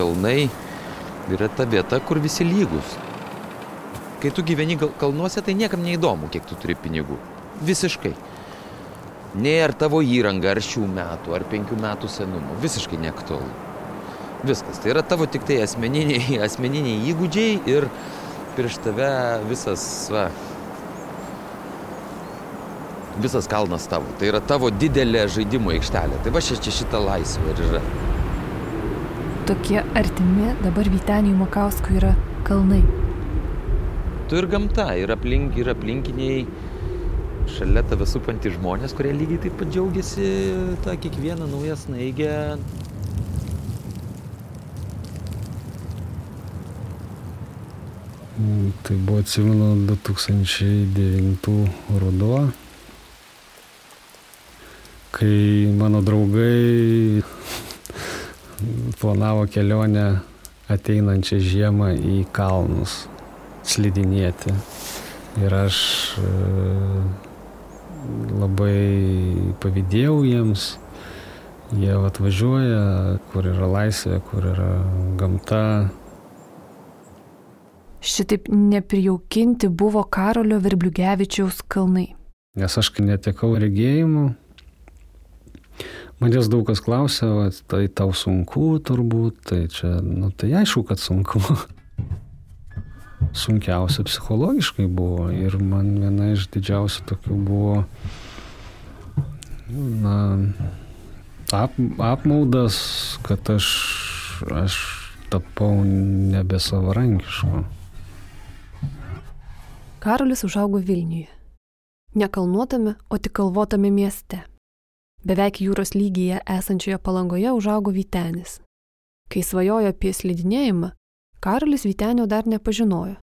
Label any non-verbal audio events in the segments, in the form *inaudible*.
kalnai yra ta vieta, kur visi lygus. Kai tu gyveni kalnuose, tai niekam neįdomu, kiek tu turi pinigų. Visiškai. Nei ar tavo įranga, ar šių metų, ar penkių metų senumo. Visiškai neaktualu. Viskas. Tai yra tavo tik tai asmeniniai, *laughs* asmeniniai įgūdžiai ir prieš tave visas, va, visas kalnas tavo. Tai yra tavo didelė žaidimo aikštelė. Tai va čia šitą laisvę ir yra. Tokie artimi dabar Vyteniui Makauskui yra kalnai. Tu ir gamta, ir, aplink, ir aplinkiniai šalia tave supantys žmonės, kurie lygiai taip pat džiaugiasi tą kiekvieną naują snaigę. Tai buvo atsimenu 2009 ruduo, kai mano draugai planavo kelionę ateinančią žiemą į kalnus slidinėti. Ir aš labai pavydėjau jiems. Jie atvažiuoja, kur yra laisvė, kur yra gamta. Šitaip neprijaukinti buvo Karolio Verbliugevičiaus kalnai. Nes aš kai netekau regėjimų, manęs daug kas klausia, va, tai tau sunku turbūt, tai čia, nu tai aišku, kad sunku. *laughs* sunkiausia psichologiškai buvo ir man viena iš didžiausių tokių buvo na, ap, apmaudas, kad aš, aš tapau nebesavarankišku. Karolis užaugo Vilniuje. Nekalnuotame, o tik kalvotame mieste. Beveik jūros lygyje esančioje palangoje užaugo Vytenis. Kai svajojo apie slidinėjimą, Karolis Vytenio dar nepažinojo.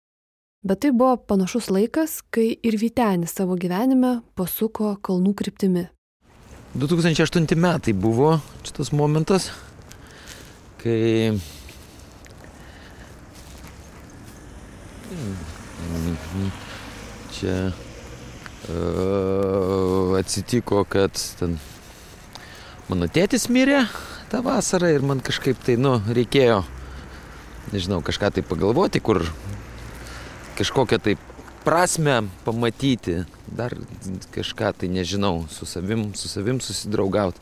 Bet tai buvo panašus laikas, kai ir Vytenis savo gyvenime pasuko kalnų kryptimi. 2008 metai buvo šitas momentas, kai čia uh, atsitiko, kad ten mano tėtis mirė tą vasarą ir man kažkaip tai, nu, reikėjo nežinau, kažką tai pagalvoti, kur kažkokią tai prasme pamatyti, dar kažką tai nežinau, su savim, su savim susidraugauti.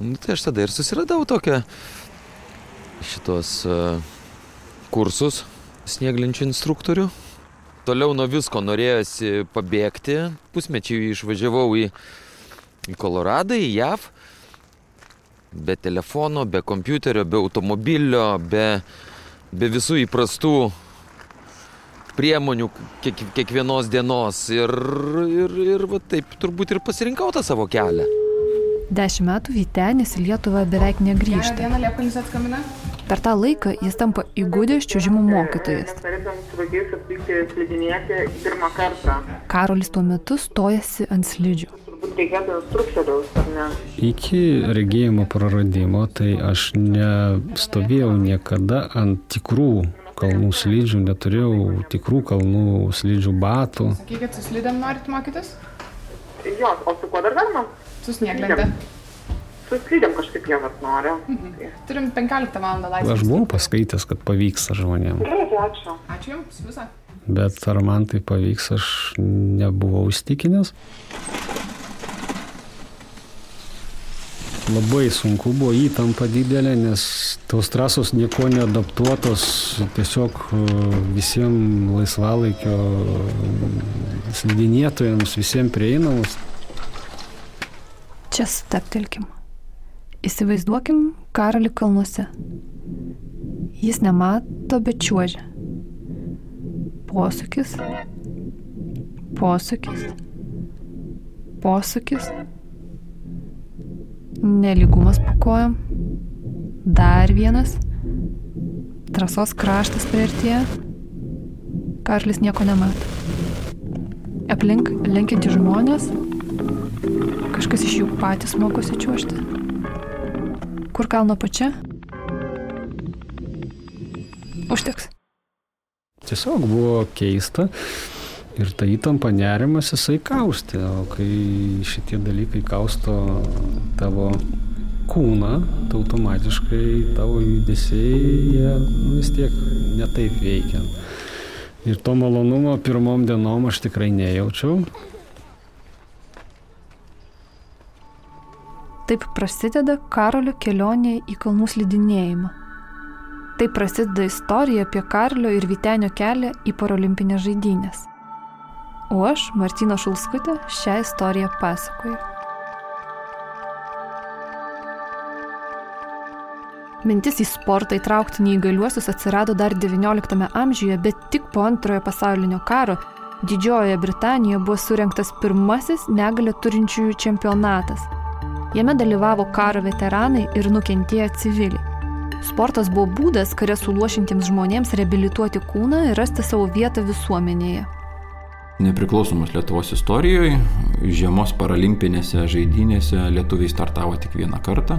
Nu, tai aš tada ir susiradau tokią šitos uh, kursus snieglinčių instruktorių. Toliau nuo visko norėjosi pabėgti. Pusmečiai išvažiavau į, į Koloradą, į JAV. Be telefono, be kompiuterio, be automobilio, be, be visų įprastų priemonių kiek, kiekvienos dienos. Ir, ir, ir va, taip turbūt ir pasirinkau tą savo kelią. Dešimt metų Vytenis į Lietuvą beveik negrįžta. Per tą laiką jis tampa įgūdęs čiūžimo mokytojas. Karolis tuo metu stojasi ant slidžių. Turbūt reikėtų instruktoriaus, ar ne? Iki regėjimo praradimo tai aš nestovėjau niekada ant tikrų kalnų slidžių, neturėjau tikrų kalnų slidžių batų. Sakykit, su slidėm norit mokytis? Jo, o su kuo dar galima? Su snieglente. Su slidėm kažkaip jau vat noriu. Mhm. Turim 15 val. laisvės. Aš buvau paskaitęs, kad pavyksta žmonėm. Gerai, ačiū. Ačiū Jums visą. Bet ar man tai pavyks, aš nebuvau įstikinęs. Labai sunku buvo įtampa didelė, nes tos trasos nieko neadaptuotos, tiesiog e, visiems laisvalaikio slidinėtojams, visiems prieinamos. Čia staptelkim. Įsivaizduokim karalių kalnuose. Jis nemato, bet čiuožia. Posūkis. Posūkis. Posūkis. Neligumas po kojam. Dar vienas. Trasos kraštas priartėja. Karlis nieko nemato. Aplink lenkianti žmonės. Kažkas iš jų patys mokosi čiuožti. Kur kalno pačia? Užteks. Tiesiog buvo keista ir ta įtampa nerimas jisai kaustė, o kai šitie dalykai kausto tavo kūną, tai automatiškai tavo judesiai, jie nu, vis tiek netaip veikia. Ir to malonumo pirmom dienom aš tikrai nejaučiau. Taip prasideda Karolio kelionė į kalnų slidinėjimą. Taip prasideda istorija apie Karlio ir Vitenio kelią į parolimpinės žaidynės. O aš, Martina Šulskutė, šią istoriją pasakoju. Mintis į sportą įtraukti neįgaliuosius atsirado dar XIX amžiuje, bet tik po antrojo pasaulinio karo Didžiojoje Britanijoje buvo surinktas pirmasis negalę turinčiųjų čempionatas. Jame dalyvavo karo veteranai ir nukentėję civiliai. Sportas buvo būdas kare suluošintiems žmonėms reabilituoti kūną ir rasti savo vietą visuomenėje. Nepriklausomos Lietuvos istorijoje žiemos paralimpinėse žaidynėse lietuviai startavo tik vieną kartą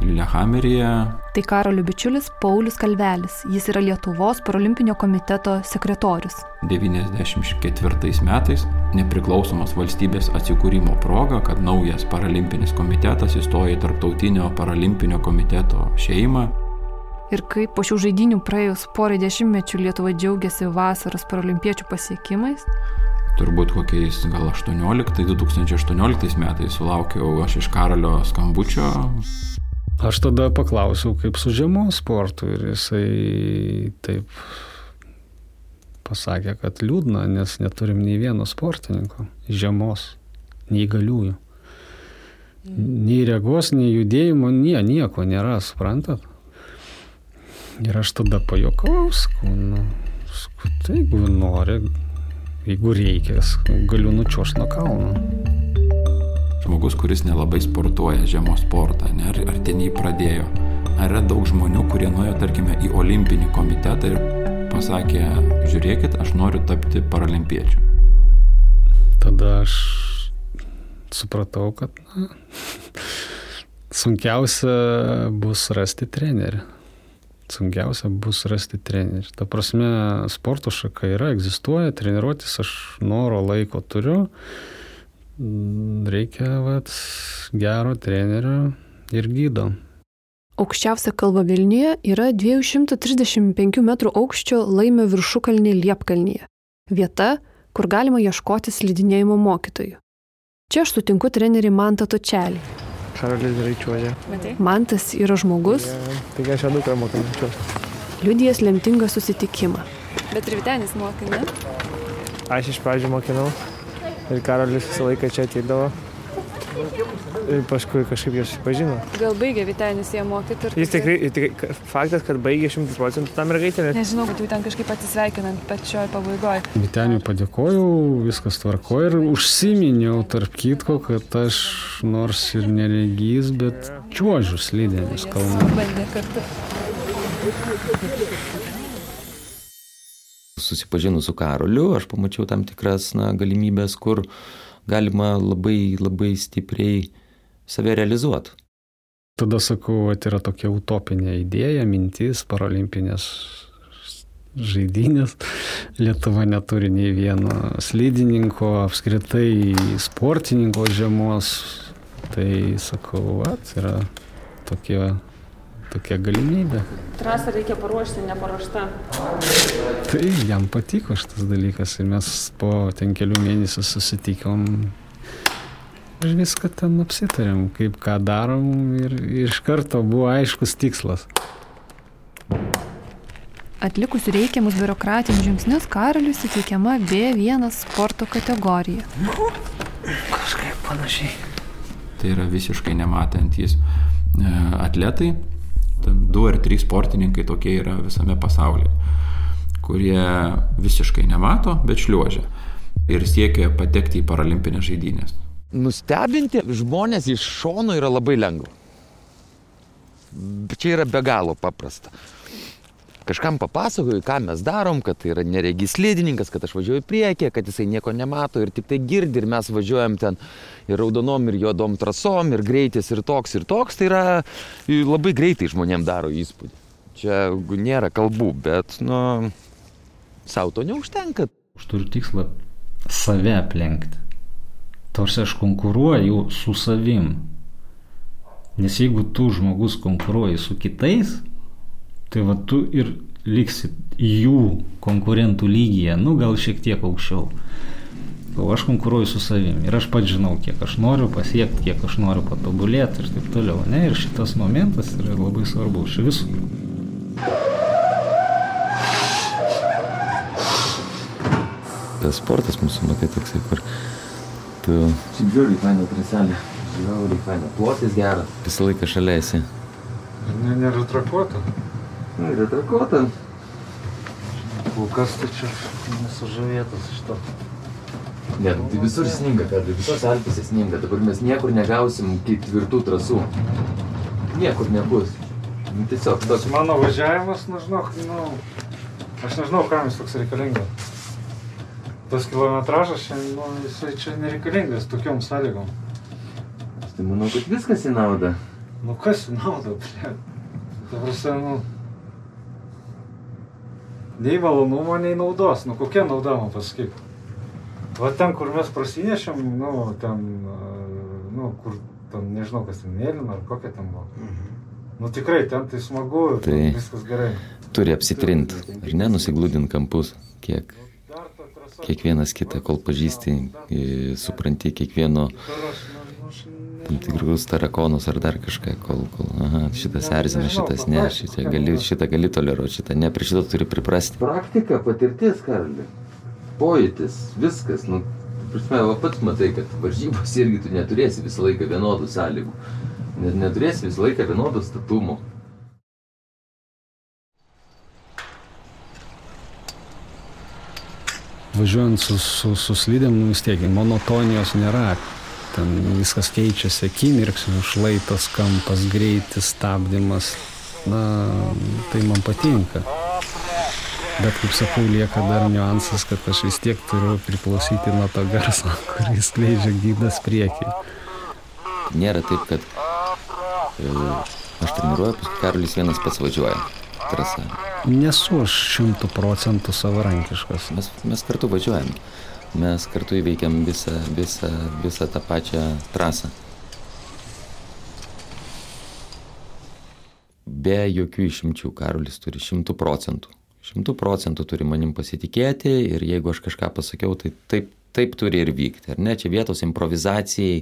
Lillehammeryje. Tai Karolio bičiulis Paulius Kalvelis. Jis yra Lietuvos paralimpinio komiteto sekretorius. 94 metais nepriklausomos valstybės atsikūrimo proga, kad naujas paralimpinis komitetas įstojo į Tarptautinio paralimpinio komiteto šeimą. Ir kaip po šių žaidinių praėjus porą dešimtmečių Lietuva džiaugiasi vasaros paralimpiečių pasiekimais, turbūt kokiais gal 18, 2018 metais sulaukiau aš iš Karolio skambučio. Aš tada paklausiau, kaip su žiemos sportu ir jisai taip pasakė, kad liūdna, nes neturim nei vieno sportininko žiemos, neįgaliųjų. Nei regos, nei judėjimo, nie, nieko nėra, suprantat? Ir aš tada pajokau, sakau, nu, sakau, tai jeigu nori, jeigu reikės, galiu nučios nuo kalno. Žmogus, kuris nelabai sportuoja žiemos sportą, ne, ar, ar ten jį pradėjo. Ar yra daug žmonių, kurie nuėjo, tarkime, į olimpinį komitetą ir pasakė, žiūrėkit, aš noriu tapti paralimpiečiu. Tada aš supratau, kad na, *laughs* sunkiausia bus rasti trenerį. Sunkiausia bus rasti trenerį. Ta prasme, sporto šaka yra, egzistuoja, treniruotis aš noro laiko turiu. Reikia vat, gero trenerio ir gydo. Aukščiausia kalva Vilniuje yra 235 m aukščio laimio viršukalnė Liepkalnyje. Vieta, kur galima ieškoti slidinėjimo mokytojų. Čia aš sutinku trenerį Mantą Točelį. Karolis gerai čiuožė. Mantas yra žmogus, Tai aš jau dukrą mokinčiau. liudijęs lemtingą susitikimą. Bet ir Vitenis mokinė. Aš iš pradžių mokinau ir Karolis visą laiką čia ateidavo. Ir paskui kažkaip jos pažino. Gal baigė Vitenis ją mokyti ir... Jis tikrai, tikrai faktas, kad baigė 100 procentų tą mergaitę. nes Nežinau, kad jau ten kažkaip atsisveikinant pačioj pabaigoje. Viteniu padėkojau, viskas tvarko ir užsiminiau tarp kitko, kad aš nors ir neregys, bet čiuožiu slidėmis kalnu. Bandė kartu. Susipažinus su Karoliu, aš pamačiau tam tikras na, galimybės, kur galima labai, labai stipriai save realizuoti. Tada sakau, kad yra tokia utopinė idėja, mintis, paralimpinės žaidynės. Lietuva neturi nei vieno slidininko, apskritai sportininko žiemos. Tai sakau, at, yra tokia, tokia galimybė. Trasą reikia paruošti, neparuošta. Tai jam patiko šitas dalykas ir mes po ten kelių mėnesių susitikom ir viską ten apsitarėm, kaip ką darom ir, iš karto buvo aiškus tikslas. Atlikus reikiamus biurokratinius žingsnius, Karaliui suteikiama B1 sporto kategorija. Kažkaip panašiai. Tai yra visiškai nematantys e, atletai, ten du ar trys sportininkai tokie yra visame pasaulyje, kurie visiškai nemato, bet šliuožia ir siekia patekti į paralimpinės žaidynės. Nustebinti žmonės iš šono yra labai lengva. Čia yra be galo paprasta. Kažkam papasakoju, ką mes darom, kad tai yra neregys slidininkas, kad aš važiuoju priekį, kad jisai nieko nemato ir tik tai girdi ir mes važiuojam ten ir raudonom ir juodom trasom ir greitis ir toks ir toks, tai yra labai greitai žmonėm daro įspūdį. Čia nėra kalbų, bet, nu, savo to neužtenka. Aš turiu tikslą save aplenkti. Tarsi aš konkuruoju su savim. Nes jeigu tu žmogus konkuruoji su kitais, tai va tu ir liksi jų konkurentų lygyje, nu gal šiek tiek aukščiau. O aš konkuruoju su savimi ir aš pats žinau, kiek aš noriu pasiekti, kiek aš noriu patobulėti ir taip toliau. Ne? Ir šitas momentas yra labai svarbus. Iš visų. Tas sportas mūsų, matai, toksai, kur tu... Šiaip žiūri, faina traselė. Žiūri, faina. Plotis geras. Visą laiką šalia esi. Ne, nėra trakuota. Nu, yra trakuota. Kol kas tai čia nesužavėtas iš to. Ne, tai visur sninga, kad visos Alpėse sninga. Dabar mes niekur negausim ketvirtų trasų. Niekur nebus. Nu, tiesiog toks. mano važiavimas, žinok, nu, aš nežinau, kam jis toks reikalingas. Tas kilometražas, nu, jisai čia nereikalingas tokiom sąlygom. Tai manau, kad viskas į naudą. Nu kas į naudą, ble? Ta prasme, nu. Nei malonumo, nei naudos. Nu kokia nauda man pasakyk. Va ten, kur mes prasinešėm, nu, ten, a, nu, kur, ten, nežinau, kas ten mėlyna ar kokia ten buvo. Nu tikrai, ten tai smagu, Tai- tai... viskas gerai. Turi apsitrint. Ir nenusiglūdint kampus. Kiek kiekvienas kitą, kol pažįsti, e, supranti kiekvieno tam tikrus tarakonus ar dar kažką, kol, kol aha, šitas Ne, erzina, šitas ne, šitą gali, šitą gali toleruoti, šitą ne, prie šito turi priprasti. Praktika, patirtis, Karli. Pojūtis, viskas. Nu, prasme, va pats matai, kad varžybos irgi tu neturėsi visą laiką vienodų sąlygų. Net neturėsi visą laiką vienodų statumų. Važiuojant su, su, su slidėm, nu vis tiek monotonijos nėra. Ten viskas keičiasi akimirksniu, šlaitas, kampas, greitis, stabdymas. Na, tai man patinka. Bet kaip sakau, lieka dar niuansas, kad aš vis tiek turiu priklausyti nuo to garso, *laughs* kuris skleidžia gydas priekį. Nėra taip, kad e, aš treniruoju, paskui Karolis vienas pats važiuoja trasą. Nesu aš šimtų procentų savarankiškas. Mes, mes kartu važiuojam. Mes kartu įveikiam visą, visą, visą tą pačią trasą. Be jokių išimčių Karolis turi šimtų procentų. Šimtų procentų turi manim pasitikėti ir jeigu aš kažką pasakiau, tai taip, taip turi ir vykti. Ar ne? Čia vietos improvizacijai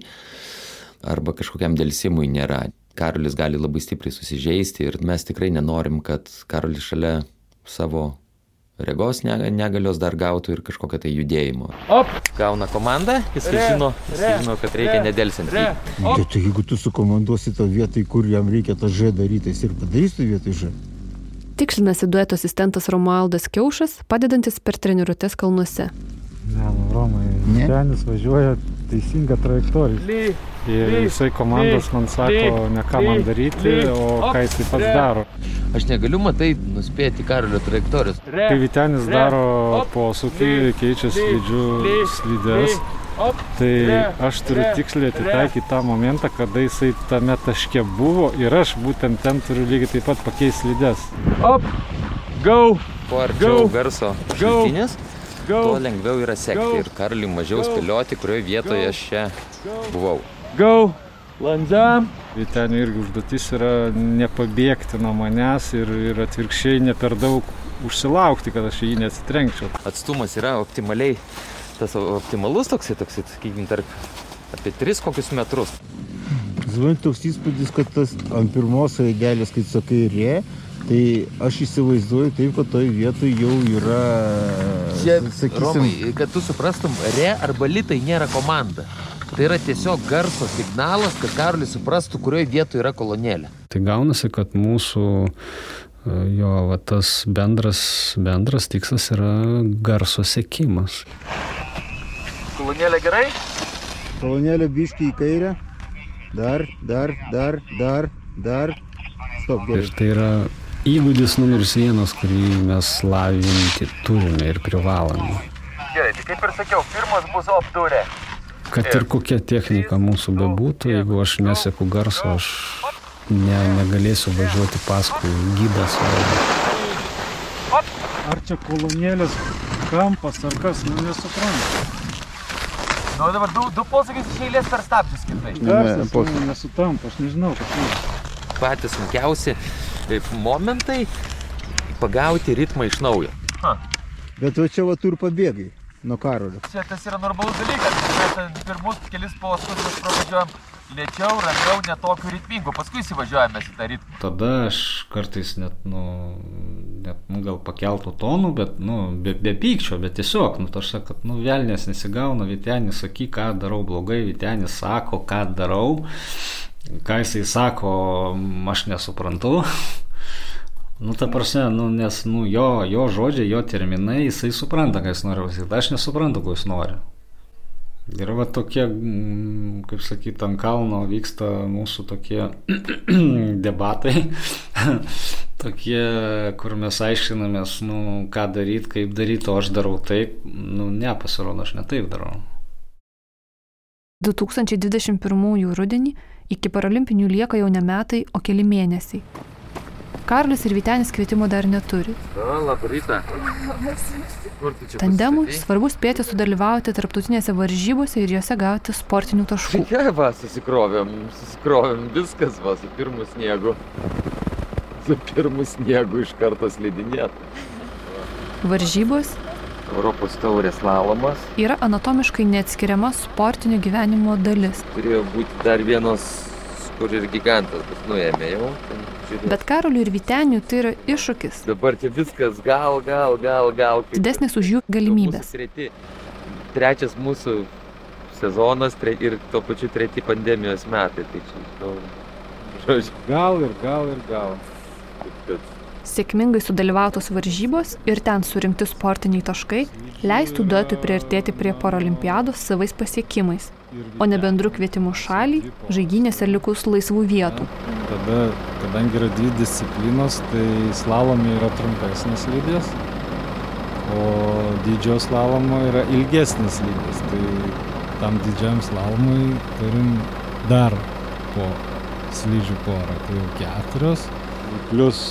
arba kažkokiam dėlsimui nėra. Karolis gali labai stipriai susižeisti ir mes tikrai nenorim, kad Karolis šalia savo regos ne- negalios dar gautų ir kažkokio tai judėjimo. Op! Gauna komandą, jis žino, jis žino, kad reikia nedelsiant. Re! Bet tai jeigu tu sukomanduosi tą vietą, kur jam reikia tą Ž daryti, jis ir padarys tą vietą Ž. Tikslinasi dueto asistentas Romualdas Kiaušas, padedantis per treniruotės kalnuose. Ne, nu, Romai, Ne? Tenis važiuoja teisinga trajektorija. Ly! Ir jisai komandos man sako, ne ką man daryti, o ką jisai pats daro. Aš negaliu, matai, nuspėti Karolio trajektorijos. Kai Vitenis daro posūkį, keičia slidžių slides, tai aš turiu tiksliai atitaikyti tą momentą, kada jisai tame taške buvo ir aš būtent ten turiu lygiai taip pat pakeisti slides. Op! Go! Go. garso Go. šaltinis, Go! Tuo lengviau yra sekti ir Karoliui mažiau spėlioti, kurioje vietoje Go. aš čia buvau. Go! Landžiam! Vitenio irgi užduotis yra nepabėgti nuo manęs ir, ir atvirkščiai ne per daug užsilaukti, kad aš į jį neatsitrenkčiau. Atstumas yra optimaliai, tas optimalus toksai, toksai, sakykime, tarp apie 3 kokius metrus. Zvant toks įspūdis, kad tas ant pirmos raidelės, kai sakai re, tai aš įsivaizduoju taip, kad toj vietoj jau yra, Romai, kad tu suprastum, re arba litai nėra komanda. Tai yra tiesiog garso signalas, kad Karolis suprastų, kurioje vietoje yra kolonėlė. Tai gaunasi, kad mūsų e, jo va, tas bendras, bendras tikslas yra garso sekimas. Kolonėlė gerai? kolonėlė biški į kairę. Dar, dar, dar, dar, dar. Stop, Ir gerai. tai yra įgūdis numeris vienas, kurį mes lavinti turime ir privalome. Gerai, tai kaip ir sakiau, pirmas bus opturė. Kad ir kokia technika mūsų bebūtų, jeigu aš neseku garso, aš ne, negalėsiu važiuoti paskui gydas. Ar čia kolonėlės kampas ar kas, nu nesuprantu. Nu, o dabar du, du posūkius iš eilės per stabdžius kitai. Garsas nu, nesutampa, aš nežinau, kas tai. Patys sunkiausi momentai pagauti ritmą iš naujo. Bet va čia va tu ir pabėgai nuo karolio. Čia tas yra normalus dalykas. Mes pirmus kelis posūkius mes pravažiuojam lėčiau, ramiau, netokiu ritmingu. Paskui įsivažiuojame į tą ritmą. Tada aš kartais net, nu, net, nu, gal pakeltų tonų, bet, nu, be, be pykčio, bet tiesiog, nu, aš sakau, kad, nu, velnės nesigauna, Vitenis saky, ką darau blogai, Vitenis sako, ką darau, ką jisai sako, aš nesuprantu. Nu, ta prasme, nu, nes, nu, jo, jo žodžiai, jo terminai, jisai supranta, ką jis nori pasakyti, aš nesuprantu, ko jis nori. Ir va tokie, mm, kaip sakyti, ant kalno vyksta mūsų tokie *clears throat* debatai, *laughs* tokie, kur mes aiškinamės, nu, ką daryti, kaip daryti, o aš darau taip, nu, ne, pasirodo, aš ne taip darau. 2021 rudenį iki paralimpinių lieka jau ne metai, o keli mėnesiai. Karlis ir Vitenis kvietimo dar neturi. O, labą rytą. Kur tu čia Tandemui svarbu spėti sudalyvauti tarptautinėse varžybose ir juose gauti sportinių taškų. *laughs* Ja, va, susikrovėm, susikrovėm viskas, va, su pirmu sniegu. Su pirmu sniegu iš karto slidinėt. Varžybos Europos taurės lalomas. yra anatomiškai neatskiriama sportinio gyvenimo dalis. Turėjo būti dar vienas, kur ir gigantas, bet nuėmė jau. Bet Karoliui ir Viteniui tai yra iššūkis, Dabar čia viskas gal, gal, gal, gal. didesnis už jų galimybės. Treti, trečias mūsų sezonas tre, ir tuo pačiu treti pandemijos metai. Tai čia, nu, žodžiu, Gal ir gal ir gal. taip, kad Sėkmingai sudalyvautos varžybos ir ten surinkti sportiniai taškai leistų duetui priartėti prie paralimpiados savais pasiekimais, o ne bendru kvietimu šaliai, žaidynėse likus laisvų vietų. Tada, kadangi yra dvi disciplinos, tai slalomė yra trumpesnis lygis, o didžio slalomo yra ilgesnis lygis. Tai tam didžiam slalomui turim dar po slidžių porą, tai jau keturios. Plius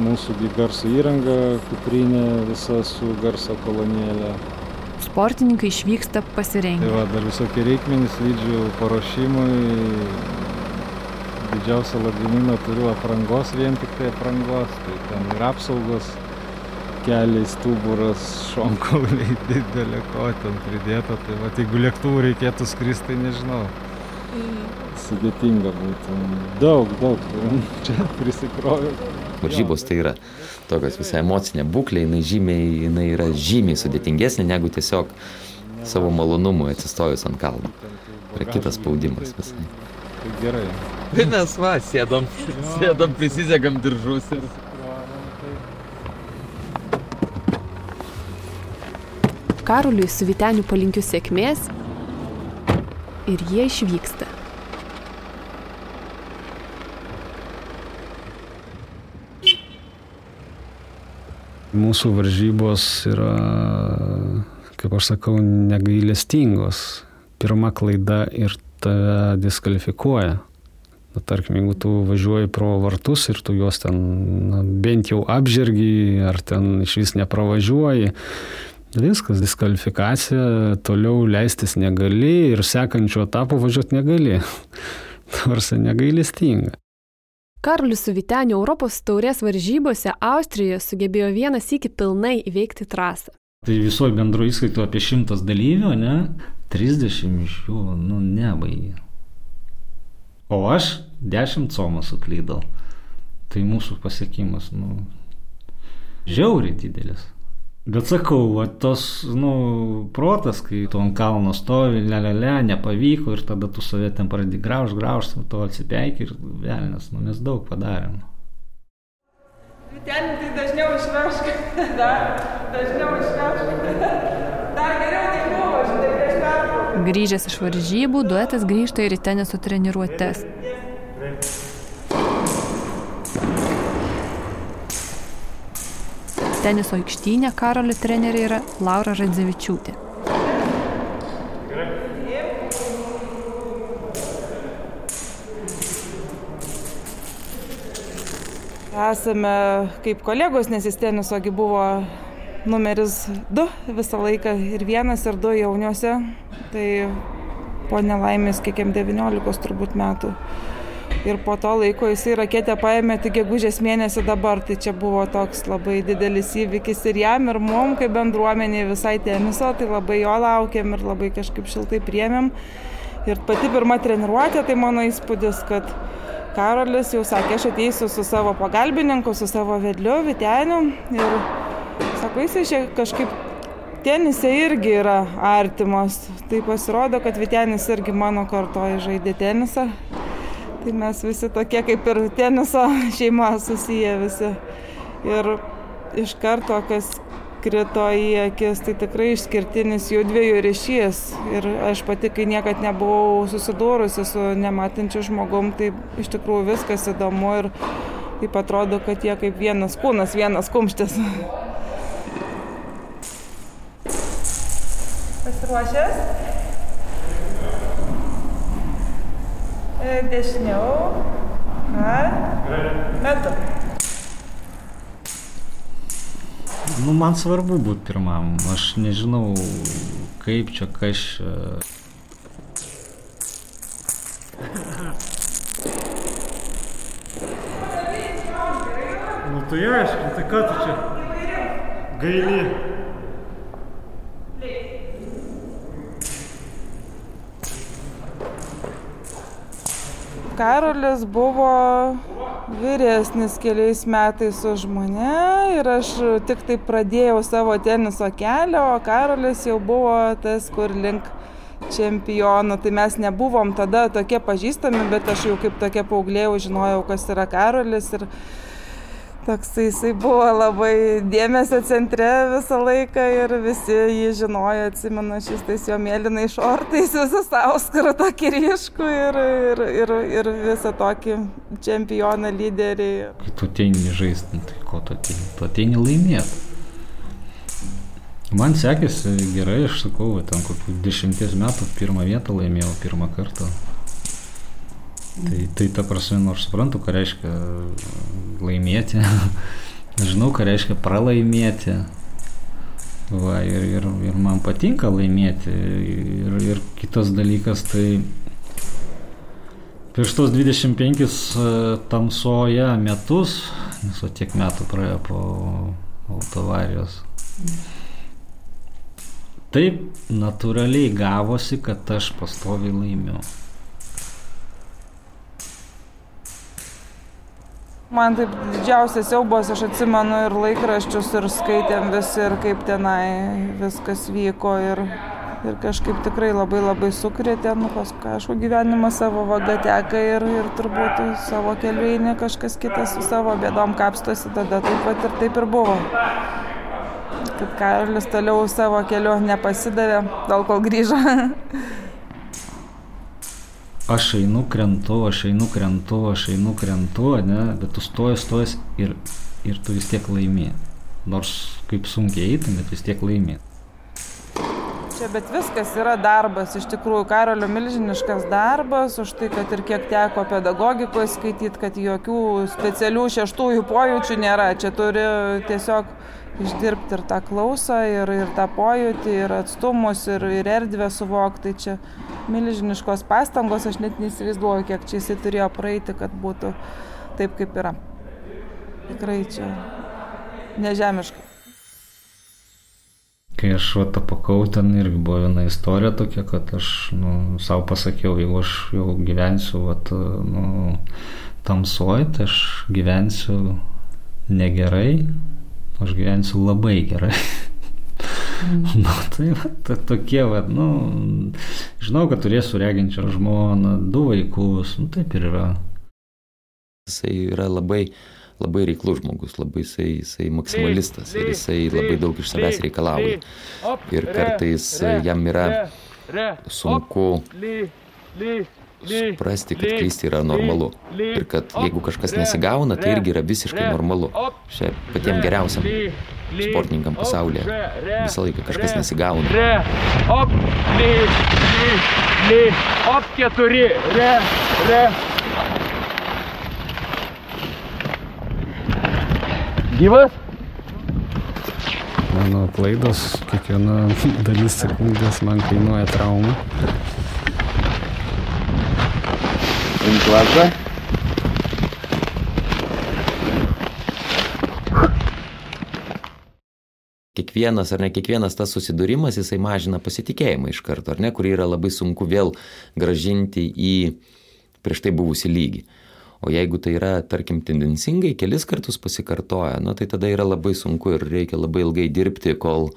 mūsų garso įranga, kuprinė visa su garso kolonėlė. Sportininkai išvyksta Tai pasirengę. va, dar visokie reikmenys slidžių paruošimui. Didžiausią lagaminą turiu aprangos, vien tik tai aprangos. Tai ten ir apsaugos, keliai, stuburas, šonkauliai, didelė ko ten pridėta. Tai va, jeigu lėktuvų reikėtų skristi, tai nežinau. Sudėtinga būtų. Daug, daug. *laughs* Čia prisikroviau. varžybos tai yra tokios visai emocinė būklė, jinai, žymiai, jinai yra žymiai sudėtingesnė negu tiesiog savo malonumui atsistojus ant kalno. Yra kitas spaudimas visai. Tai gerai. Tai mes va, sėdom, sėdom, prisisegam diržus ir... Karoliui su Viteniu palinkiu sėkmės ir jie išvyksta. Mūsų varžybos yra, kaip aš sakau, negailestingos. Pirma klaida ir tave diskvalifikuoja. Na, tarkim, jeigu tu važiuoji pro vartus ir tu juos ten na, bent jau apžergi, ar ten iš vis nepravažiuoji, viskas, diskvalifikacija, toliau leistis negali ir sekančio etapo važiuoti negali. *laughs* Tarsi negailestinga. Karolis su Viteniu Europos taurės varžybose Austrijoje sugebėjo vienas iki pilnai įveikti trasą. Tai visoji bendro įskaito apie šimtas dalyvių, ne? 30 iš jų, nu, nebaigė. O aš 10 comą suklydau. Tai mūsų pasiekimas, nu, žiauriai didelis. Bet sakau, va, tos, nu, protas, kai tu ant kalno stovi, le, le, le, nepavyko ir tada tu save ten pradedi grauž, grauž, to atsipeiki ir velnės, nu, mes daug padarėm. Ten tai dažniau išvežk. *laughs* Dar dažniau išvežk. *laughs* Dar geriau nei buvo, žinai, prieš pertrauką. Grįžęs iš varžybų, duetas grįžta ir į teniso treniruotės. Teniso aikštynė Karolio trenerė yra Laura Radzevičiūtė. Esame kaip kolegos, nes jis tenisogi buvo numeris 2 visą laiką ir vienas ir du jauniuose. Tai po nelaimės kiekam 19 turbūt metų. Ir po to laiko jisai raketę paėmė tik gegužės mėnesį dabar, tai čia buvo toks labai didelis įvykis ir jam, ir mum, kaip bendruomenė visai teniso, tai labai jo laukiam ir labai kažkaip šiltai priemėm. Ir pati pirma treniruotė, tai mano įspūdis, kad Karolis jau sakė, aš ateisiu su savo pagalbininku, su savo vedliu, Viteniu. Ir sako, jisai čia kažkaip tenise irgi yra artimos. Tai pasirodo, kad Vitenis irgi mano kartoje žaidė tenisą. Tai mes visi tokie kaip ir teniso *laughs* šeima susiję visi. Ir iš karto, kas krito į akis, tai tikrai išskirtinis jų dviejų ryšys. Ir aš pati, kai niekad nebuvau susidūrusi su nematančiu žmogum, tai iš tikrųjų viskas įdomu ir taip atrodo, kad jie kaip vienas kūnas, vienas kumštis. Pasiruošęs? Dešiniau. Ką? Metu. Nu, man svarbu būti pirmam. Aš nežinau, kaip čia, kas čia. Nu tai aišku, tai ką tu čia gaili? Karolis buvo vyresnis keliais metais už mane ir aš tik tai pradėjau savo teniso kelią, o Karolis jau buvo tas, kur link čempionų. Tai mes nebuvom tada tokie pažįstami, bet aš jau kaip tokia paauglė jau žinojau, kas yra Karolis. Ir toksai jisai buvo labai dėmesio centre visą laiką ir visi jį žinojo, atsimenu, šis tais jo mėlynai šortais, visas auskarą tokį ryškų ir, ir, ir, ir visą tokį čempioną lyderį. Kai tu ateini žaisti, tai ko tu ateini? Tu ateini laimėti. Man sekėsi gerai, aš sakau, ten kokių dešimties metų pirmą vietą laimėjau pirmą kartą. Tai, tai ta prasme, nors suprantu, ką reiškia laimėti, *laughs* žinau, ką reiškia pralaimėti. Va, ir, ir, ir man patinka laimėti. Ir, ir kitas dalykas, tai prieš tos 25 tamsoje metus, nes o tiek metų praėjo po autovarijos. Taip natūraliai gavosi, kad aš pastoviai laimiu. Man taip didžiausias siaubas, aš atsimenu ir laikraščius, ir skaitėm visi, ir kaip tenai viskas vyko. Ir, ir kažkaip tikrai labai labai sukrėtė, nu paskui, aišku, gyvenimas savo vaga teka ir, ir turbūt savo keliu eini kažkas kitas su savo bėdom kapstosi, tada taip pat ir taip ir buvo. Kad Karolis toliau savo keliu nepasidavė, tol kol grįžo. *laughs* aš einu, krentu, aš einu, krentu, aš einu, krentu, ne, bet tu stoji, stoji ir, ir tu vis tiek laimi. Nors kaip sunkiai eitum, bet vis tiek laimi. Čia bet viskas yra darbas, iš tikrųjų Karolio milžiniškas darbas, už tai, kad ir kiek teko pedagogikoje skaityti, kad jokių specialių šeštųjų pojūčių nėra. Čia turi tiesiog išdirbti ir tą klausą, ir, ir tą pojūtį, ir atstumus, ir, ir erdvę suvokti. Tai čia milžiniškos pastangos, aš net neįsivaizduoju, kiek čia jisai turėjo praeiti, kad būtų taip, kaip yra. Tikrai čia nežemiškai. Kai aš va tapakau, ten irgi buvo viena istorija tokia, kad aš nu, savo pasakiau, jeigu aš jau gyvensiu vat, nu, tamsoj, tai aš gyvensiu negerai, aš gyvensiu labai gerai. Mm. *laughs* nu, tai va, ta, tokie, va, nu, žinau, kad turėsiu reginčią žmoną, du vaikus, nu, taip ir yra. Jisai yra labai, labai reiklus žmogus, labai jisai, jisai maksimalistas ir jisai labai daug iš savęs reikalauja. Ir kartais jam yra sunku suprasti, kad klysti yra normalu. Ir kad jeigu kažkas nesigauna, tai irgi yra visiškai normalu. Šia patiem geriausiam sportininkam pasaulyje visą laiką kažkas nesigauna. Re, op, li, li, li, op keturi, re, re. Gyvas? mano klaidos, kiekviena dalis sekundės man kainuoja traumą. Rinklavą. Kiekvienas ar ne kiekvienas tas susidūrimas, jisai mažina pasitikėjimą iš karto, ar ne, kurį yra labai sunku vėl gražinti į prieš tai buvusi lygį. O jeigu tai yra, tarkim, tendencingai, kelis kartus pasikartoja, nu, tai tada yra labai sunku ir reikia labai ilgai dirbti, kol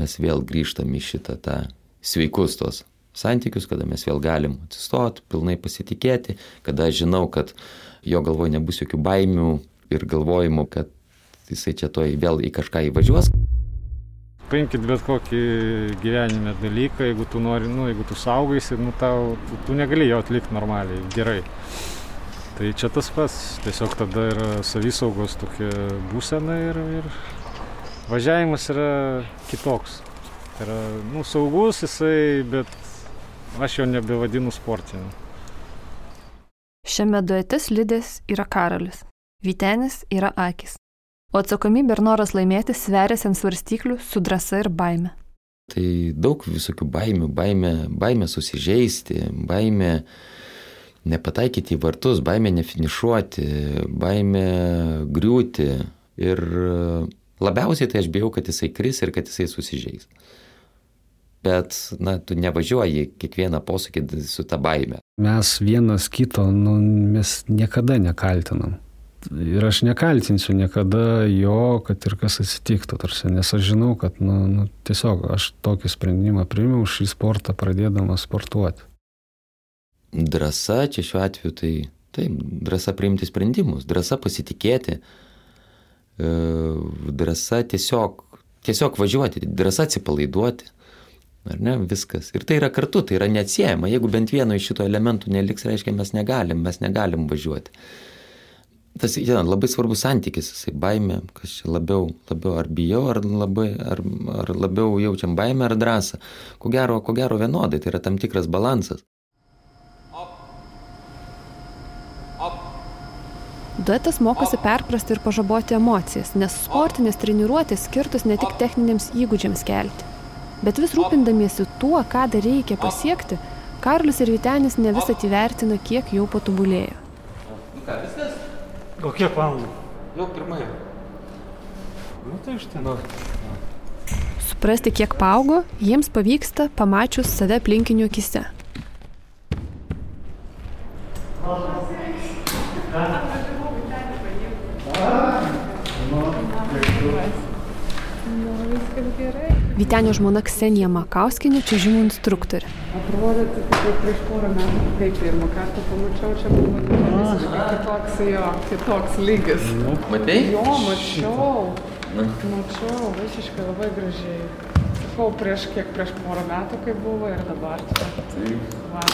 mes vėl grįžtam į šitą tą sveikus tos santykius, kada mes vėl galim atsistoti, pilnai pasitikėti, kada aš žinau, kad jo galvoje nebus jokių baimių ir galvojimo, kad jisai čia toj vėl į kažką įvažiuos. Paimkit bet kokį gyvenime dalyką, jeigu tu nori, nu, jeigu tu saugaisi, nu, tau, tu negali jo atlikti normaliai, gerai. Tai čia tas pats, tiesiog tada yra savisaugos tokia būsena ir, ir važiavimas yra kitoks. Tai yra, nu, saugus jisai, bet aš jo nebevadinu sportiniu. Šiame duete slidės yra Karolis, Vytenis yra akis. O atsakomybė ir noras laimėti sveriasi ant svarstyklių su drąsa ir baime. Tai daug visokių baimių, baimė, baimė susižeisti, baimė nepataikyti į vartus, baimė nefinišuoti, baimė griūti. Ir labiausiai tai aš bijau, kad jisai kris ir kad jisai susižeis. Bet, na, tu nevažiuoji kiekvieną posūkį su ta baime. Mes vienas kito, nu, mes niekada nekaltinam. Ir aš nekaltinsiu niekada jo, kad ir kas atsitiktų, tarsi, nes aš žinau, kad nu, nu, tiesiog aš tokį sprendimą priimiau šį sportą pradėdamas sportuoti. Drąsa čia šiuo atveju tai taip, drąsa priimti sprendimus, drąsa pasitikėti, drąsa tiesiog, tiesiog važiuoti, drąsa atsipalaiduoti. Ar ne, viskas. Ir tai yra kartu, tai yra neatsiejama. Jeigu bent vieno iš šito elementų neliks, reiškia, mes negalim, mes negalim važiuoti. Tas ja, labai svarbus santykis, jisai baimė, kas čia labiau, labiau ar bijau, ar, labai, ar, ar labiau jaučiam baimę ar drąsą. Ko gero, ko gero vienodai, tai yra tam tikras balansas. Duetas mokosi perprasti ir pažaboti emocijas, nes sportinės treniruotės skirtos ne tik techniniams įgūdžiams kelti. Bet vis rūpindamiesi tuo, ką dar reikia pasiekti, Karolis ir Vitenis ne visą įvertina, kiek jau patobulėjo. Nu ką, viskas? Gal kiek valandų? Jau pirmąją. Nu tai iš ten. Suprasti, kiek paaugo, jiems pavyksta pamačius save aplinkinių akise. Vytenio žmona Ksenija Makauskinė čiūžimų instruktorė. Atrodo, kaip prieš porą metų, kai pirmą kartą pamačiau, čia buvo visiškai kitoks jo, kitoks lygis. Matei? Jo, mačiau. Mačiau, visiškai labai gražiai. Sakau, prieš kiek prieš porą metų, kai buvo ir dabar čia. Va,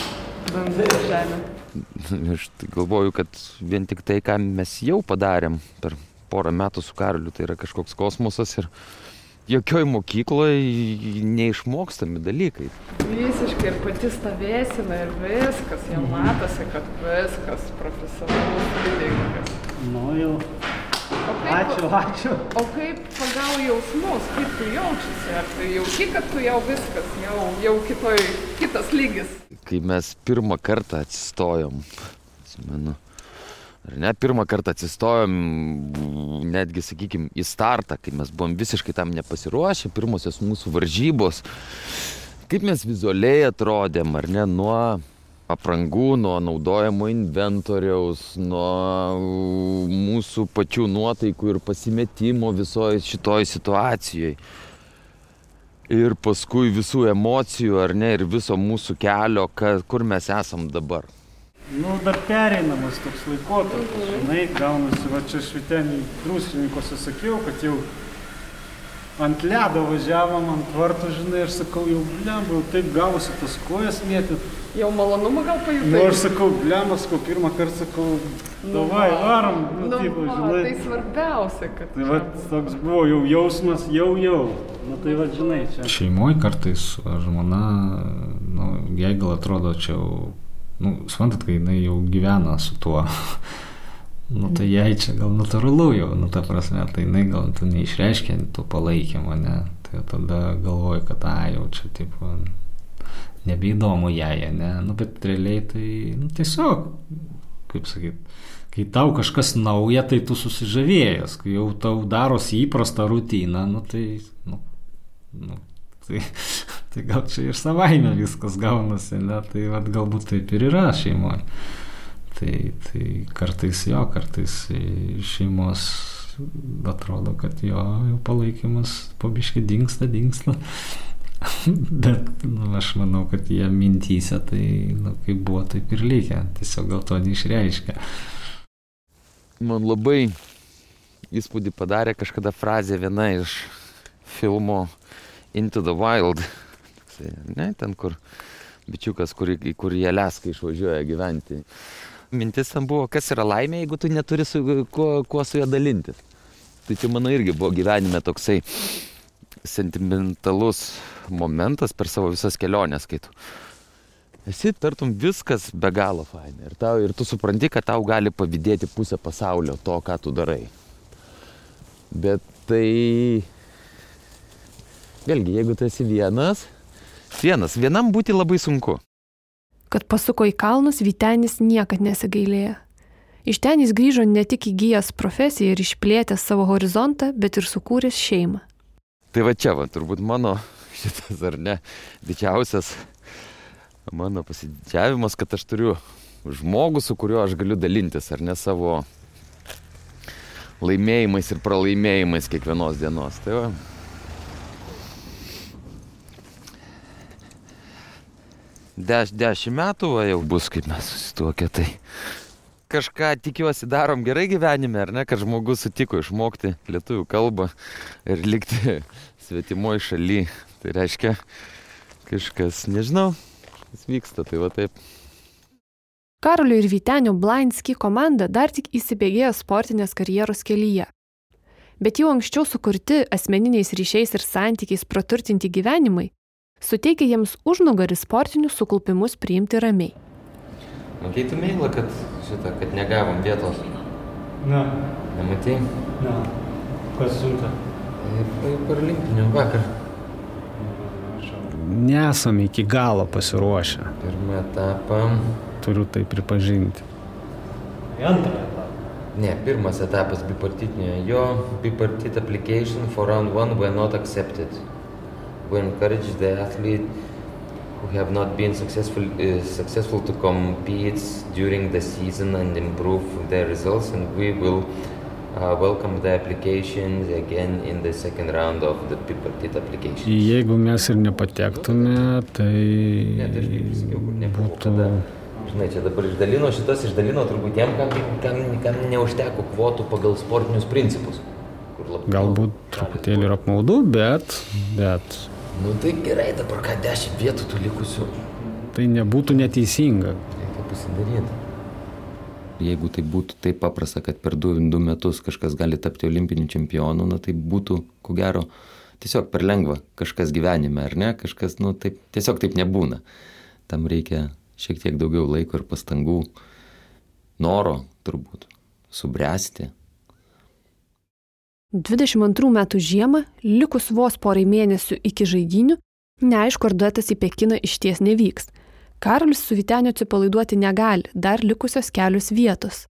dangus žemė. *laughs* Aš tai galvoju, kad vien tik tai, ką mes jau padarėm per porą metų su Karoliu, tai yra kažkoks kosmosas ir jokioj mokykloje neišmokstami dalykai. Visiškai ir pati stovėsina ir viskas, jau matosi, kad viskas profesionalus dalykas. Nu jau. O kaip, Ačiū, ačiū. O kaip pagal jausmus, kaip tu jaučiasi? Ar tu jauti, kad tu jau viskas, jau, jau kitoj, kitas lygis? Kai mes pirmą kartą atsistojom, atsimenu, ar ne, pirmą kartą atsistojom, netgi, sakykime, į startą, kai mes buvom visiškai tam nepasiruošę, pirmosios mūsų varžybos, kaip mes vizualiai atrodėm, ar ne, nuo aprangų, nuo naudojamo inventoriaus, nuo mūsų pačių nuotaikų ir pasimetimo visoje šitoj situacijoje. Ir paskui visų emocijų, ar ne, ir viso mūsų kelio, ka, kur mes esam dabar. Nu, dar pereinamas toks laikotarpis, žinai, gaunasi, va čia švitenį druskininkose sakiau, kad jau ant ledo važiavom, ant tvarto, žinai, ir sakau, jau blem, jau taip gavosi tas kojas mėtyt. Jau malonumą gal pajutai? Nu, aš sakau, blemas, sakau, pirmą kartą sakau, davai, varom, nu, Nu, va, žinai. tai svarbiausia, kad... Tai va, toks buvo jau jausmas, jau, jau. Nu, tai va, žinai, čia. Šeimoje kartais žmona, nu, jai gal atrodo čia jau, nu, suprantat, kai jinai jau gyvena su tuo. *laughs* Nu, tai jai čia gal natūralu jau, nu, ta prasme, tai jinai gal tu neišreiškia to palaikymo, ne. Tai tada galvoju, kad, a, jau čia, taip, nebeįdomu jai, ne. Nu, bet realiai tai, nu, tiesiog, kaip sakyt, kai tau kažkas nauja, tai tu susižavėjęs, kai jau tau darosi įprasta rutina, nu, tai, nu, nu, tai, *laughs* tai gal čia ir savaime viskas gaunasi, ne, tai vat, galbūt taip ir yra šeimoje. Tai, tai kartais jo, kartais šeimos atrodo, kad jo, jo palaikymas pabiškai dinksta, dinksta. *laughs* Bet nu, aš manau, kad jie mintyse tai, nu, kaip buvo, taip ir likę. Tiesiog gal to neišreiškia. Man labai įspūdį padarė kažkada frazė viena iš filmo Into the Wild. Ne, ten kur bičiukas, kur, kur jie leskai išvažiuoja gyventi mintis ten buvo, kas yra laimė, jeigu tu neturi su, kuo, kuo su juo dalintis. Tai čia mano irgi buvo gyvenime toksai sentimentalus momentas per savo visas keliones, kai tu esi tartum viskas be galo faina. Ir, tau, ir tu supranti, kad tau gali pavydėti pusę pasaulio to, ką tu darai. Bet tai... Vėlgi, jeigu tu esi vienas, vienas, vienam būti labai sunku. Kad pasuko į kalnus, Vytenis niekad nesigailėjo. Iš ten jis grįžo ne tik įgyjęs profesiją ir išplėtęs savo horizontą, bet ir sukūręs šeimą. Tai va čia, va, turbūt mano *laughs* šitas ar ne didžiausias mano pasididžiavimas, kad aš turiu žmogų, su kuriuo aš galiu dalintis, ar ne savo laimėjimais ir pralaimėjimais kiekvienos dienos. Tai va, Deš, dešimt metų va, jau bus, kaip mes susituokę. Tai kažką tikiuosi darom gerai gyvenime, ar ne, kad žmogus sutiko išmokti lietuvių kalbą ir likti svetimoje šaly. Tai reiškia, kažkas, nežinau, kas vyksta, tai va taip. Karolio ir Vytenio Blindski komanda dar tik įsibėgėjo sportinės karjeros kelyje. Bet jau anksčiau sukurti asmeniniais ryšiais ir santykiais praturtinti gyvenimai suteikia jiems užnugarį sportinius sukaupimus priimti ramiai. Matei meilą, kad šitą, kad negavom vietos? Ne. Nematei? Ne. Kas siunta? Per limpinių vakar. Nesame iki galo pasiruošę. Pirmą etapą. Turiu tai pripažinti. Antrą etapą. Ne, pirmas etapas bipartitinio. Jo bipartit application for round one were not accepted. We encourage the athlete who have not been successful uh, successful to compete during the season and improve their results and we will uh, welcome the applications again in the second round of the bipartit application. Jeigu mes ir nepatektume, tai ne, tai būtų... Tada, žinai, čia dabar išdalino, šitas išdalino turbūt tiem, kam, kam, kam neužteko kvotų pagal sportinius principus. Galbūt truputėlį ir apmaudu, bet, bet Nu tai gerai, dabar ką dešimt vietų tų likusių. Tai nebūtų neteisinga. Reikia pasidaryti. Jeigu tai būtų taip paprasta, kad per du, du metus kažkas gali tapti olimpiniu čempionu, na tai būtų, ko gero, tiesiog per lengva kažkas gyvenime, ar ne? Kažkas, nu taip, tiesiog taip nebūna. Tam reikia šiek tiek daugiau laiko ir pastangų, noro turbūt, subręsti, 22 metų žiemą, likus vos porai mėnesių iki žaidinių, neaišku, ar duetas į Pekiną iš ties nevyks. Karolis su Viteniu atsipalaiduoti negali, dar likusios kelios vietos.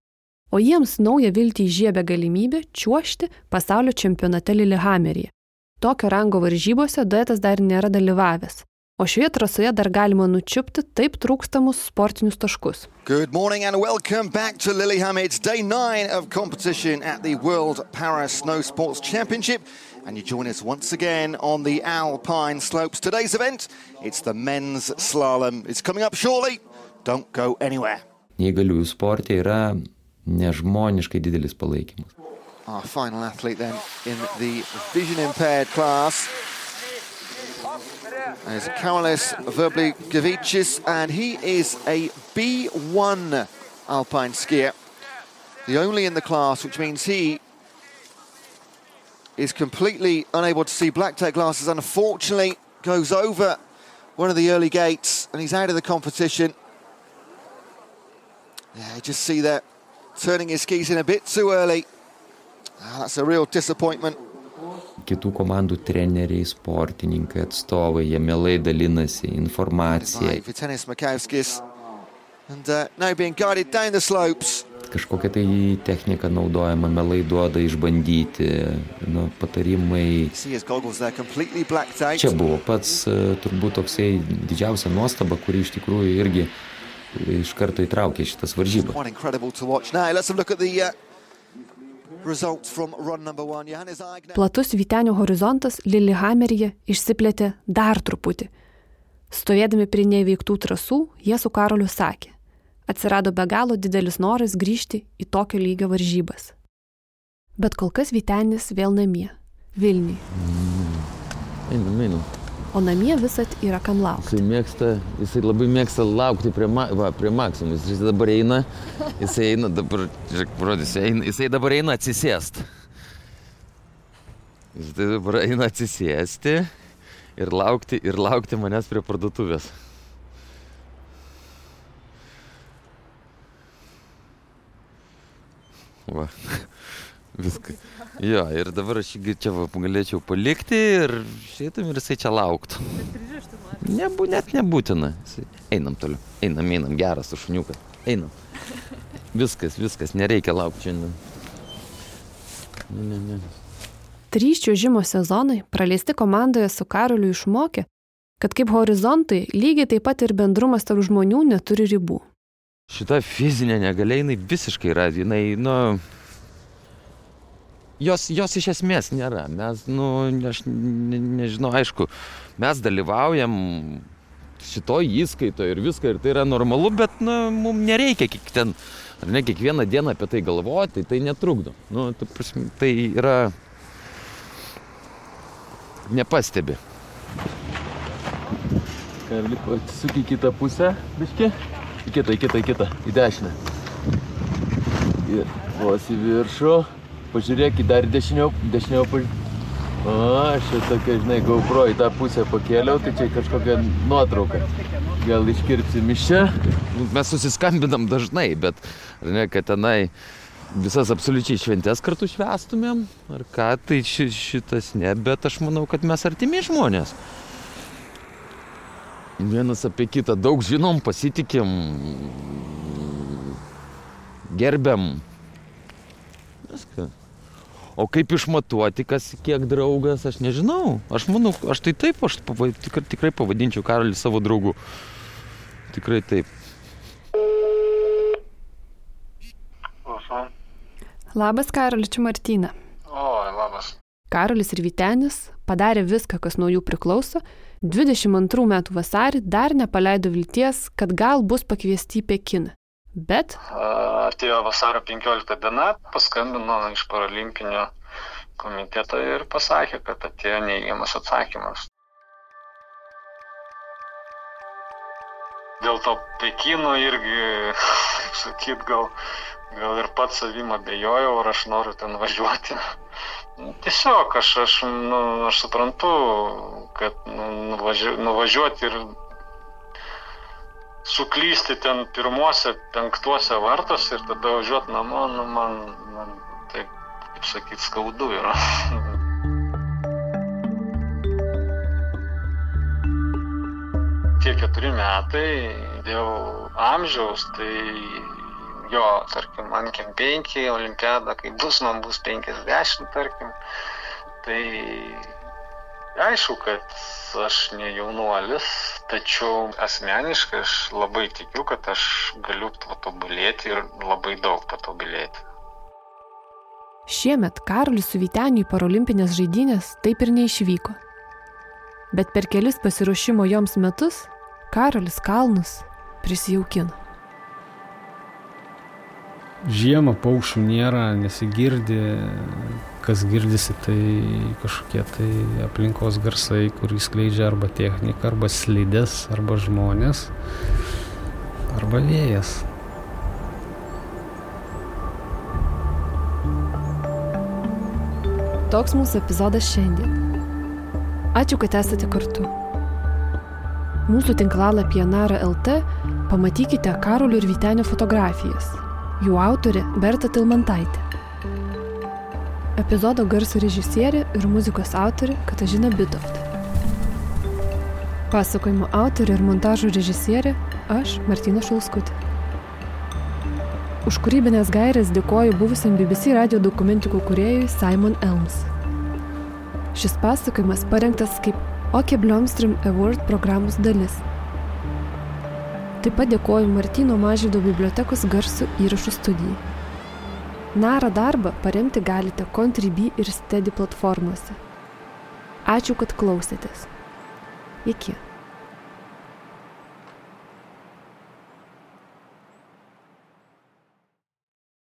O jiems naują viltį įžiebė galimybė čiuošti pasaulio čempionate Lillehammeryje. Tokio rango varžybose duetas dar nėra dalyvavęs. O šioje trasoje dar galima nučiupti taip trūkstamus sportinius taškus. Good morning and welcome back to Lillehammer. It's day nine of competition at the World Para Snow Sports Championship. And you join us once again on the Alpine Slopes. Today's event, it's the men's slalom. It's coming up shortly. Don't go anywhere. Neįgaliųjų sportė yra nežmoniškai didelis palaikymas. Our final athlete then in the vision impaired class is Karolis Verbligevicis, and he is a B1 alpine skier, the only in the class, which means he is completely unable to see black tape glasses. Unfortunately, goes over one of the early gates, and he's out of the competition. Yeah, just see that turning his skis in a bit too early. Ah, that's a real disappointment. Kitų komandų treneriai, sportininkai, atstovai, jie mielai dalinasi Makauskis. And uh, now being guided down the slopes. Kažkokia tai technika naudojama, mielai duoda išbandyti, nu, patarimai. Čia buvo pats e, turbūt toksai didžiausia nuostaba, kuri iš tikrųjų irgi iš karto įtraukė šitas varžybas. Platus Vytenio horizontas Lillehammeryje išsiplėtė dar truputį. Stovėdami prie neįveiktų trasų, jie su Karoliu sakė, atsirado be galo didelis noras grįžti į tokio lygio varžybas. Bet kol kas Vytenis vėl namie, einam. O namie visat yra kam laukti. Jisai mėgsta, jisai labai mėgsta laukti prie, ma, va, prie maksimum. Jis dabar eina, jisai eina dabar, žiūrėk, parodysiu, eina, jisai dabar eina atsisėst. Jis dabar eina atsisėsti ir laukti, ir laukti manęs prie parduotuvės. Va. *laughs* Viską. Jo, ir dabar aš jį čia va, galėčiau palikti ir šitam ir jisai čia lauktų. Nebu, net nebūtina. Einam toliau. Einam, einam, geras tas šuniukas. Einam. Viskas, viskas, nereikia laukti šiandien. Ne, ne, ne. Trys čiuožimo sezonai praleisti komandoje su Karoliu išmokė, kad kaip horizontai lygiai taip pat ir bendrumas tarp žmonių neturi ribų. Šita fizinė negalia, jinai visiškai yra, jinai, nu... Jos, jos iš esmės nėra. Mes, nu, aš ne, nežinau, aišku, mes dalyvaujam šitoj įskaito ir viską, ir tai yra normalu, bet, nu, mums nereikia kiek ten, ar ne, kiekvieną dieną apie tai galvoti, tai netrukdo. Nu, ta prasme, tai yra... Nepastebi. Karli, atsisuk į kitą pusę, biški. Į kitą, į kitą, į kitą, į dešinę. Ir vos į viršų. Pažiūrėk, dar dešiniau, dešiniau pažiūrėk. O, aš čia tokia, žinai, GoPro į tą pusę pakėliau, tai čia kažkokia nuotrauka. Gal iškirpsim iš čia. Mes susiskambinam dažnai, bet, ne, kad tenai visas absoliučiai šventės kartu švestumėm, ar ką, tai ši, šitas ne, bet aš manau, kad mes artimi žmonės. Vienas apie kitą daug žinom, pasitikim, gerbiam. Viską. O kaip išmatuoti, kas kiek draugas, aš nežinau. Aš manau, aš tai taip, aš tikrai, tikrai pavadinčiau Karolį savo draugu. Tikrai taip. Labas Karoli, čia Martyna. O, labas. Karolis ir Vytenis padarė viską, kas nuo jų priklauso. 22 metų vasarį dar nepaleido vilties, kad gal bus pakviesti į Pekiną. Bet Atėjo vasario 15 diena, paskambino iš paralimpinio komiteto ir pasakė, kad atėjo neįgiamas atsakymas. Dėl to Pekino irgi, kaip sakyt, gal, gal ir pats savim abejojau, ar aš noriu ten važiuoti. Tiesiog aš, aš, nu, aš suprantu, kad nu, nuvažiu, nuvažiuoti ir suklysti ten pirmuose, penktuose vartuose ir tada važiuoti namo, nu, man, man taip, kaip sakyt, skaudu yra. *laughs* Tie keturi metai dėl amžiaus, tai jo, tarkim, man kem penki, olimpiada, kai bus, man bus 50, tarkim. Tai aišku, kad aš ne jaunuolis, tačiau asmeniškai aš labai tikiu, kad aš galiu patobulėti ir labai daug patobulėti. šiemet Karolis su Vyteniu į parolimpinės žaidynės taip ir neišvyko. Bet per kelis pasiruošimo joms metus Karolis kalnus prisijaukino. Žiemą paukščių nėra, nesigirdi, kas girdisi, tai kažkokie tai aplinkos garsai, kurį skleidžia arba technika, arba slidės, arba žmonės, arba vėjas. Toks mūsų epizodas šiandien. Ačiū, kad esate kartu. Mūsų tinklalapyje Nara LT pamatykite Karolio ir Vytenio fotografijas. Jų autorė Berta Tilmantaitė. Epizodo garso režisierė ir muzikos autorė Katažina Bitovta. Pasakojimo autorė ir montažo režisierė aš, Martina Šulskutė. Už kūrybinės gairės dėkoju buvusiam BBC radio dokumentikų kuriejui Simon Elms. Šis pasakojimas parengtas kaip Oke Blomstrom Award programos dalis. Taip pat dėkoju Martino Mažydo bibliotekos garsų įrašų studijai. Nara darbą paremti galite Contribui ir Steady platformose. Ačiū, kad klausėtės. Iki.